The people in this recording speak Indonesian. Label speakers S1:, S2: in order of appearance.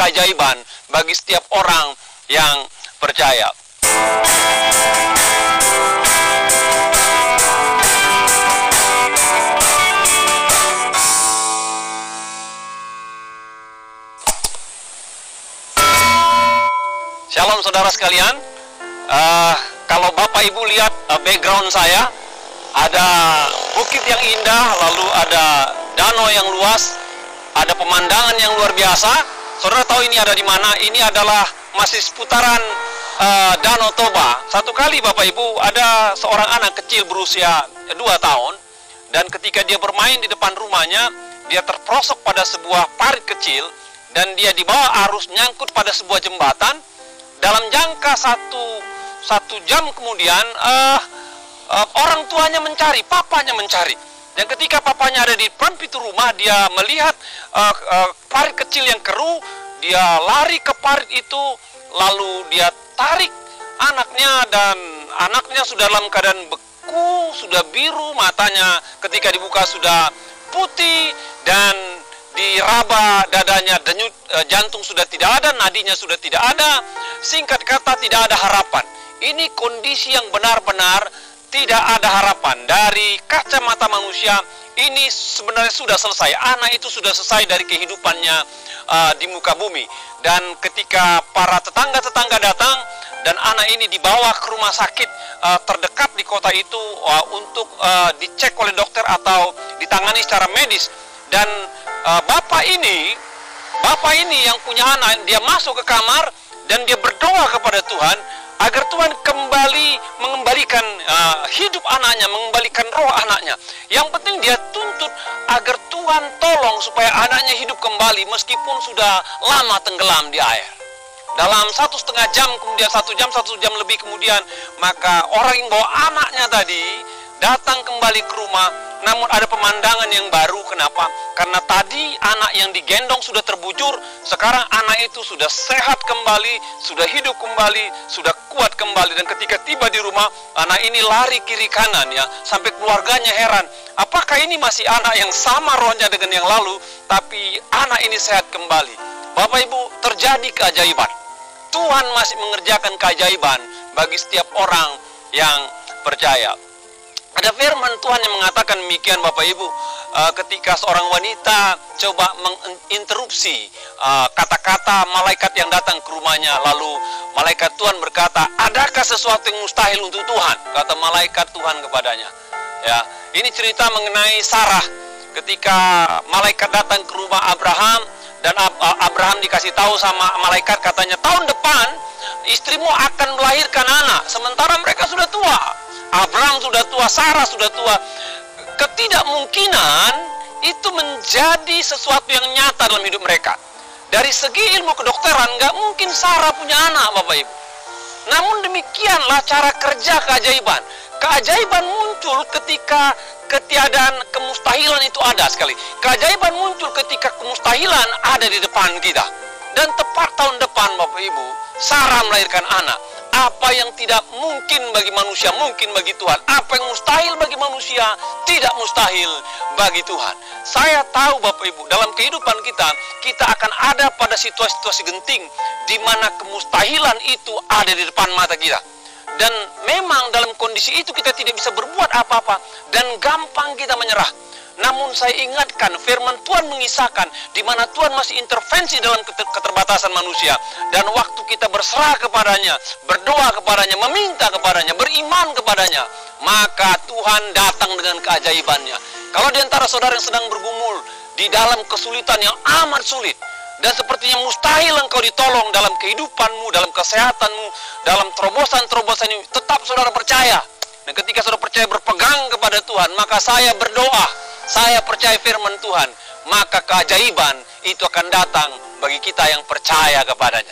S1: keajaiban bagi setiap orang yang percaya. Shalom saudara sekalian. Uh, kalau Bapak Ibu lihat uh, background saya, ada bukit yang indah, lalu ada danau yang luas, ada pemandangan yang luar biasa, Saudara tahu ini ada di mana? Ini adalah masih seputaran uh, Danau Toba. Satu kali Bapak Ibu ada seorang anak kecil berusia 2 tahun dan ketika dia bermain di depan rumahnya, dia terprosok pada sebuah parit kecil dan dia dibawa arus nyangkut pada sebuah jembatan. Dalam jangka satu satu jam kemudian uh, uh, orang tuanya mencari, papanya mencari. Dan ketika papanya ada di depan pintu rumah, dia melihat uh, uh, parit kecil yang keruh, dia lari ke parit itu, lalu dia tarik anaknya dan anaknya sudah dalam keadaan beku, sudah biru, matanya ketika dibuka sudah putih dan diraba dadanya denyut uh, jantung sudah tidak ada, nadinya sudah tidak ada. Singkat kata tidak ada harapan. Ini kondisi yang benar-benar tidak ada harapan dari kacamata manusia. Ini sebenarnya sudah selesai. Anak itu sudah selesai dari kehidupannya uh, di muka bumi. Dan ketika para tetangga-tetangga datang dan anak ini dibawa ke rumah sakit uh, terdekat di kota itu uh, untuk uh, dicek oleh dokter atau ditangani secara medis. Dan uh, bapak ini bapak ini yang punya anak dia masuk ke kamar dan dia berdoa kepada Tuhan agar Tuhan kembali mengembalikan uh, hidup anaknya, mengembalikan roh anaknya. Yang penting dia tuntut agar Tuhan tolong supaya anaknya hidup kembali meskipun sudah lama tenggelam di air. Dalam satu setengah jam, kemudian satu jam, satu jam lebih kemudian, maka orang yang bawa anaknya tadi datang kembali ke rumah namun ada pemandangan yang baru kenapa? Karena tadi anak yang digendong sudah terbujur, sekarang anak itu sudah sehat kembali, sudah hidup kembali, sudah kuat kembali dan ketika tiba di rumah, anak ini lari kiri kanan ya, sampai keluarganya heran, apakah ini masih anak yang sama rohnya dengan yang lalu, tapi anak ini sehat kembali. Bapak Ibu, terjadi keajaiban. Tuhan masih mengerjakan keajaiban bagi setiap orang yang percaya. Ada firman Tuhan yang mengatakan demikian Bapak Ibu uh, ketika seorang wanita coba menginterupsi uh, kata-kata malaikat yang datang ke rumahnya lalu malaikat Tuhan berkata, "Adakah sesuatu yang mustahil untuk Tuhan?" kata malaikat Tuhan kepadanya. Ya, ini cerita mengenai Sarah ketika malaikat datang ke rumah Abraham dan Abraham dikasih tahu sama malaikat katanya, "Tahun depan istrimu akan melahirkan anak sementara mereka sudah tua." Abraham sudah tua, Sarah sudah tua. Ketidakmungkinan itu menjadi sesuatu yang nyata dalam hidup mereka. Dari segi ilmu kedokteran, nggak mungkin Sarah punya anak, Bapak Ibu. Namun demikianlah cara kerja keajaiban. Keajaiban muncul ketika ketiadaan kemustahilan itu ada sekali. Keajaiban muncul ketika kemustahilan ada di depan kita. Dan tepat tahun depan Bapak Ibu, Sarah melahirkan anak apa yang tidak mungkin bagi manusia mungkin bagi Tuhan. Apa yang mustahil bagi manusia tidak mustahil bagi Tuhan. Saya tahu Bapak Ibu, dalam kehidupan kita, kita akan ada pada situasi-situasi genting di mana kemustahilan itu ada di depan mata kita. Dan memang dalam kondisi itu kita tidak bisa berbuat apa-apa dan gampang kita menyerah namun saya ingatkan firman Tuhan mengisahkan di mana Tuhan masih intervensi dalam keterbatasan manusia dan waktu kita berserah kepadanya, berdoa kepadanya, meminta kepadanya, beriman kepadanya, maka Tuhan datang dengan keajaibannya. Kalau di antara saudara yang sedang bergumul di dalam kesulitan yang amat sulit dan sepertinya mustahil engkau ditolong dalam kehidupanmu, dalam kesehatanmu, dalam terobosan-terobosan ini, tetap saudara percaya. Dan ketika saudara percaya berpegang kepada Tuhan, maka saya berdoa saya percaya firman Tuhan, maka keajaiban itu akan datang bagi kita yang percaya kepadanya.